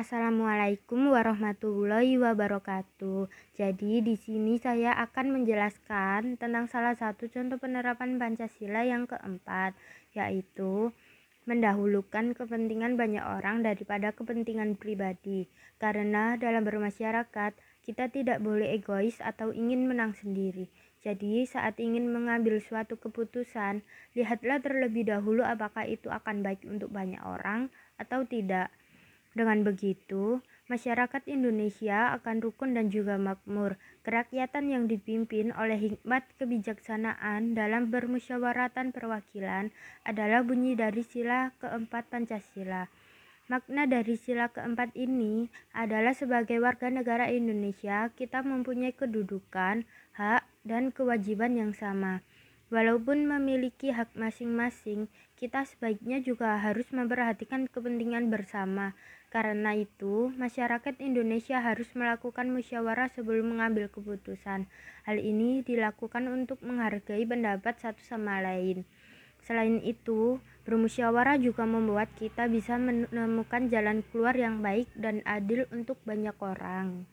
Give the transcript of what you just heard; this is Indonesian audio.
Assalamualaikum warahmatullahi wabarakatuh. Jadi di sini saya akan menjelaskan tentang salah satu contoh penerapan Pancasila yang keempat, yaitu mendahulukan kepentingan banyak orang daripada kepentingan pribadi. Karena dalam bermasyarakat, kita tidak boleh egois atau ingin menang sendiri. Jadi, saat ingin mengambil suatu keputusan, lihatlah terlebih dahulu apakah itu akan baik untuk banyak orang atau tidak. Dengan begitu, masyarakat Indonesia akan rukun dan juga makmur. Kerakyatan yang dipimpin oleh hikmat kebijaksanaan dalam bermusyawaratan perwakilan adalah bunyi dari sila keempat Pancasila. Makna dari sila keempat ini adalah sebagai warga negara Indonesia, kita mempunyai kedudukan, hak, dan kewajiban yang sama. Walaupun memiliki hak masing-masing, kita sebaiknya juga harus memperhatikan kepentingan bersama. Karena itu, masyarakat Indonesia harus melakukan musyawarah sebelum mengambil keputusan. Hal ini dilakukan untuk menghargai pendapat satu sama lain. Selain itu, bermusyawarah juga membuat kita bisa menemukan jalan keluar yang baik dan adil untuk banyak orang.